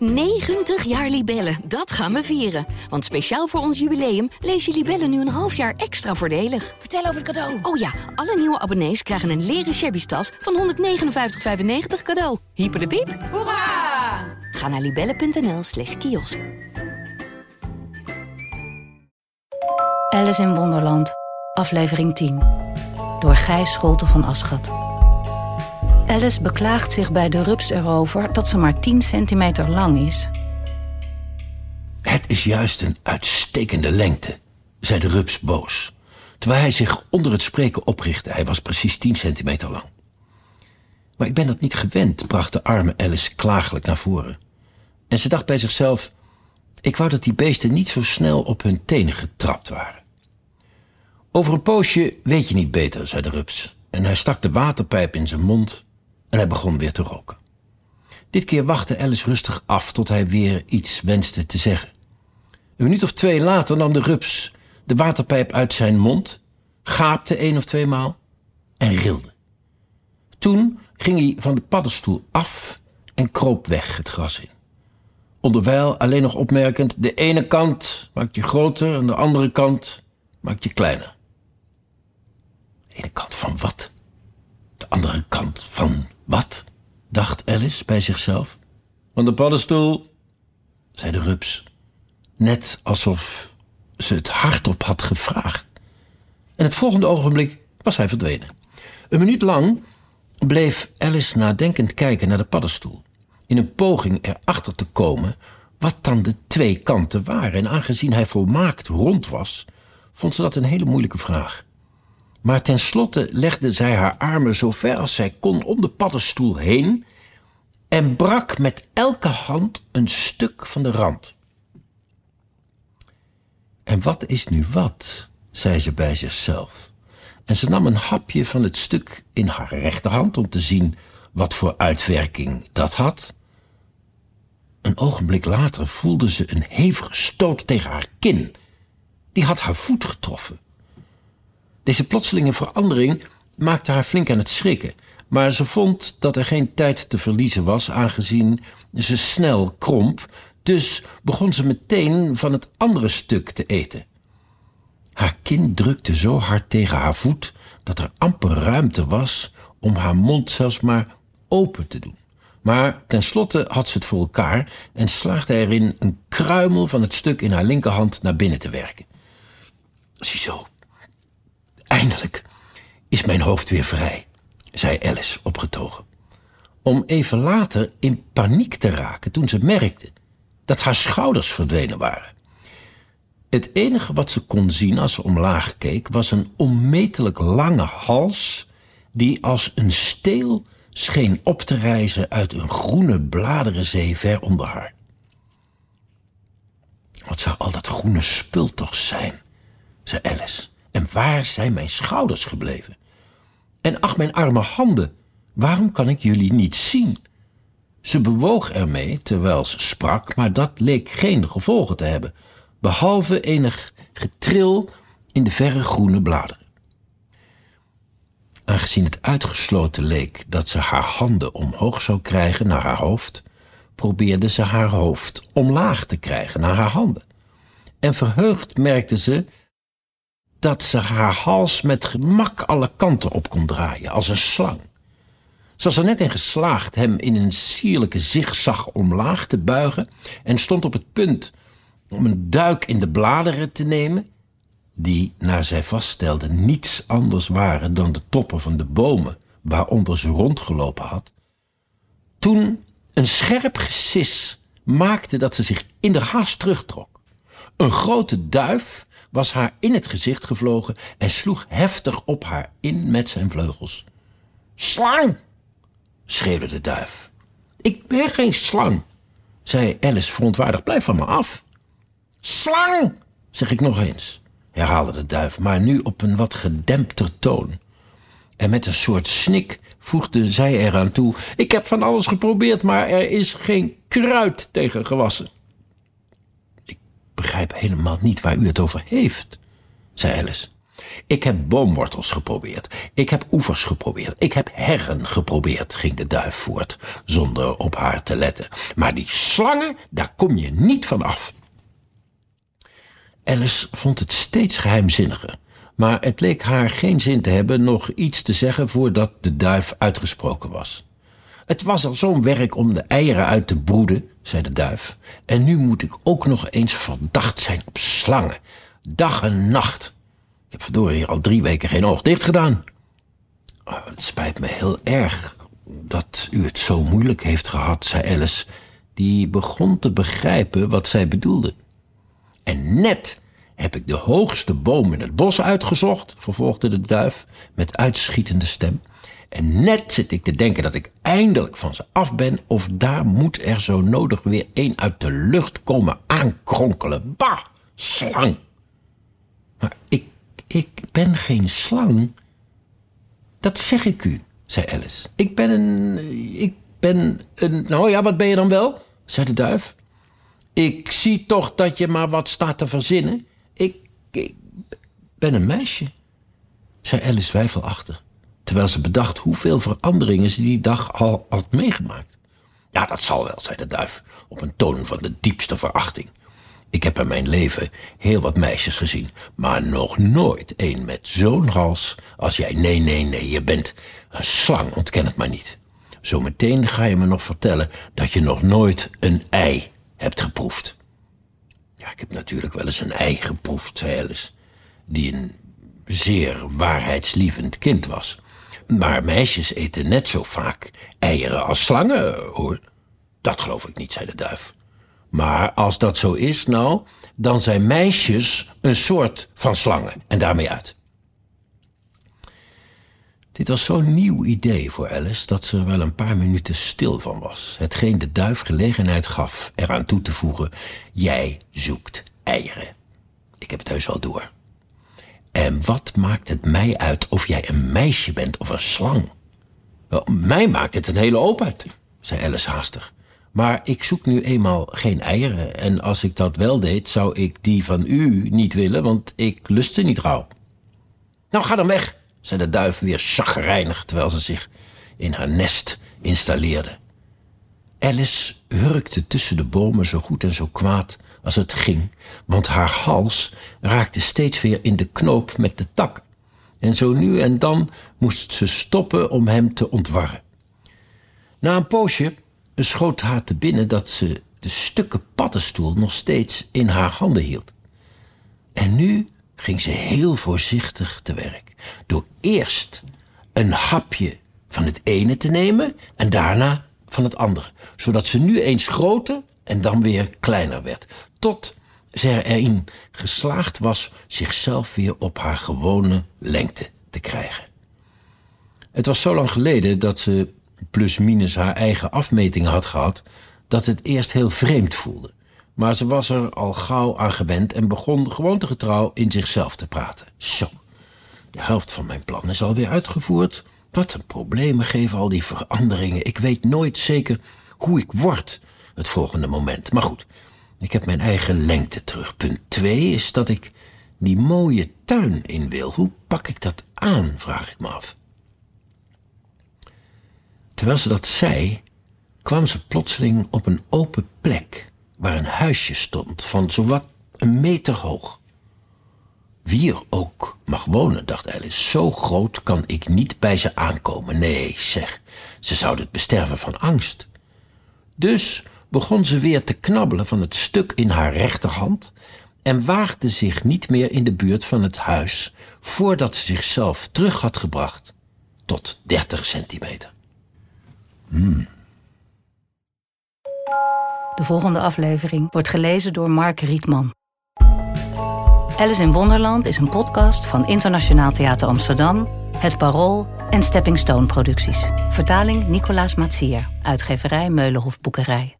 90 jaar Libellen, dat gaan we vieren. Want speciaal voor ons jubileum lees je Libellen nu een half jaar extra voordelig. Vertel over het cadeau. Oh ja, alle nieuwe abonnees krijgen een leren shabby tas van 159,95 cadeau. Hyper de piep. Hoera! Ga naar libellen.nl slash kiosk. Alice in Wonderland, aflevering 10. Door Gijs Scholte van Aschat. Alice beklaagt zich bij de rups erover dat ze maar 10 centimeter lang is. Het is juist een uitstekende lengte, zei de rups boos. Terwijl hij zich onder het spreken oprichtte. Hij was precies 10 centimeter lang. Maar ik ben dat niet gewend, bracht de arme Alice klagelijk naar voren. En ze dacht bij zichzelf: ik wou dat die beesten niet zo snel op hun tenen getrapt waren. Over een poosje weet je niet beter, zei de rups. En hij stak de waterpijp in zijn mond en hij begon weer te roken. Dit keer wachtte Alice rustig af tot hij weer iets wenste te zeggen. Een minuut of twee later nam de rups de waterpijp uit zijn mond, gaapte één of twee maal en rilde. Toen ging hij van de paddenstoel af en kroop weg het gras in. Onderwijl alleen nog opmerkend: de ene kant maakt je groter en de andere kant maakt je kleiner. De ene kant van wat? De andere kant van wat? dacht Alice bij zichzelf. Van de paddenstoel, zei de rups, net alsof ze het hardop had gevraagd. En het volgende ogenblik was hij verdwenen. Een minuut lang bleef Alice nadenkend kijken naar de paddenstoel. In een poging erachter te komen wat dan de twee kanten waren. En aangezien hij volmaakt rond was, vond ze dat een hele moeilijke vraag. Maar tenslotte legde zij haar armen zo ver als zij kon om de paddenstoel heen en brak met elke hand een stuk van de rand. En wat is nu wat? zei ze bij zichzelf. En ze nam een hapje van het stuk in haar rechterhand om te zien wat voor uitwerking dat had. Een ogenblik later voelde ze een hevige stoot tegen haar kin. Die had haar voet getroffen. Deze plotselinge verandering maakte haar flink aan het schrikken, maar ze vond dat er geen tijd te verliezen was, aangezien ze snel kromp, dus begon ze meteen van het andere stuk te eten. Haar kin drukte zo hard tegen haar voet dat er amper ruimte was om haar mond zelfs maar open te doen. Maar tenslotte had ze het voor elkaar en slaagde erin een kruimel van het stuk in haar linkerhand naar binnen te werken. Ziezo, eindelijk is mijn hoofd weer vrij, zei Alice opgetogen. Om even later in paniek te raken toen ze merkte dat haar schouders verdwenen waren. Het enige wat ze kon zien als ze omlaag keek was een onmetelijk lange hals die als een steel scheen op te rijzen uit een groene bladerenzee ver onder haar. Wat zou al dat groene spul toch zijn, zei Alice. En waar zijn mijn schouders gebleven? En ach, mijn arme handen, waarom kan ik jullie niet zien? Ze bewoog ermee terwijl ze sprak, maar dat leek geen gevolgen te hebben, behalve enig getril in de verre groene bladeren. Aangezien het uitgesloten leek dat ze haar handen omhoog zou krijgen naar haar hoofd, probeerde ze haar hoofd omlaag te krijgen naar haar handen. En verheugd merkte ze dat ze haar hals met gemak alle kanten op kon draaien, als een slang. Ze was er net in geslaagd hem in een sierlijke zigzag omlaag te buigen en stond op het punt om een duik in de bladeren te nemen, die, naar zij vaststelde, niets anders waren dan de toppen van de bomen waaronder ze rondgelopen had, toen een scherp gesis maakte dat ze zich in de haast terugtrok. Een grote duif was haar in het gezicht gevlogen en sloeg heftig op haar in met zijn vleugels. Slang! schreeuwde de duif. Ik ben geen slang, zei Alice verontwaardigd. Blijf van me af. Slang, zeg ik nog eens, herhaalde de duif, maar nu op een wat gedempter toon. En met een soort snik voegde zij eraan toe: Ik heb van alles geprobeerd, maar er is geen kruid tegen gewassen. Begrijp helemaal niet waar u het over heeft, zei Alice. Ik heb boomwortels geprobeerd. Ik heb oevers geprobeerd. Ik heb herren geprobeerd, ging de duif voort, zonder op haar te letten. Maar die slangen, daar kom je niet van af. Alice vond het steeds geheimzinniger. Maar het leek haar geen zin te hebben nog iets te zeggen voordat de duif uitgesproken was. Het was al zo'n werk om de eieren uit te broeden, zei de duif. En nu moet ik ook nog eens verdacht zijn op slangen. Dag en nacht. Ik heb verdorie al drie weken geen oog dicht gedaan. Oh, het spijt me heel erg dat u het zo moeilijk heeft gehad, zei Alice, die begon te begrijpen wat zij bedoelde. En net heb ik de hoogste boom in het bos uitgezocht, vervolgde de duif met uitschietende stem. En net zit ik te denken dat ik eindelijk van ze af ben, of daar moet er zo nodig weer een uit de lucht komen aankronkelen. Bah, slang! Maar ik, ik ben geen slang. Dat zeg ik u, zei Alice. Ik ben een. Ik ben een. Nou ja, wat ben je dan wel? zei de duif. Ik zie toch dat je maar wat staat te verzinnen. Ik, ben een meisje, zei Alice twijfelachtig terwijl ze bedacht hoeveel veranderingen ze die dag al had meegemaakt. Ja, dat zal wel, zei de duif, op een toon van de diepste verachting. Ik heb in mijn leven heel wat meisjes gezien, maar nog nooit een met zo'n hals als jij. Nee, nee, nee, je bent een slang, ontken het maar niet. Zometeen ga je me nog vertellen dat je nog nooit een ei hebt geproefd. Ja, ik heb natuurlijk wel eens een ei geproefd, zei Alice, die een zeer waarheidslievend kind was. Maar meisjes eten net zo vaak eieren als slangen, hoor. Dat geloof ik niet, zei de duif. Maar als dat zo is, nou, dan zijn meisjes een soort van slangen. En daarmee uit. Dit was zo'n nieuw idee voor Alice dat ze er wel een paar minuten stil van was. Hetgeen de duif gelegenheid gaf eraan toe te voegen: Jij zoekt eieren. Ik heb het heus wel door. En wat maakt het mij uit of jij een meisje bent of een slang? Mij maakt het een hele hoop uit, zei Alice haastig. Maar ik zoek nu eenmaal geen eieren. En als ik dat wel deed, zou ik die van u niet willen, want ik lustte niet gauw. Nou, ga dan weg, zei de duif weer chagrijnig terwijl ze zich in haar nest installeerde. Alice hurkte tussen de bomen zo goed en zo kwaad als het ging, want haar hals raakte steeds weer in de knoop met de tak. En zo nu en dan moest ze stoppen om hem te ontwarren. Na een poosje schoot haar te binnen dat ze de stukken paddenstoel nog steeds in haar handen hield. En nu ging ze heel voorzichtig te werk, door eerst een hapje van het ene te nemen en daarna van het andere, zodat ze nu eens groter en dan weer kleiner werd, tot ze erin geslaagd was zichzelf weer op haar gewone lengte te krijgen. Het was zo lang geleden dat ze plus-minus haar eigen afmetingen had gehad, dat het eerst heel vreemd voelde. Maar ze was er al gauw aan gewend en begon gewoontegetrouw in zichzelf te praten. Zo, de helft van mijn plan is alweer uitgevoerd. Wat een problemen geven al die veranderingen. Ik weet nooit zeker hoe ik word het volgende moment. Maar goed, ik heb mijn eigen lengte terug. Punt 2 is dat ik die mooie tuin in wil. Hoe pak ik dat aan, vraag ik me af. Terwijl ze dat zei, kwam ze plotseling op een open plek waar een huisje stond van zowat een meter hoog. Wie er ook mag wonen, dacht Alice, zo groot kan ik niet bij ze aankomen. Nee, zeg, ze zouden het besterven van angst. Dus begon ze weer te knabbelen van het stuk in haar rechterhand en waagde zich niet meer in de buurt van het huis voordat ze zichzelf terug had gebracht tot 30 centimeter. Hmm. De volgende aflevering wordt gelezen door Mark Rietman. Alice in Wonderland is een podcast van Internationaal Theater Amsterdam, Het Parool en Stepping Stone Producties. Vertaling Nicolaas Matsier, uitgeverij Meulenhof Boekerij.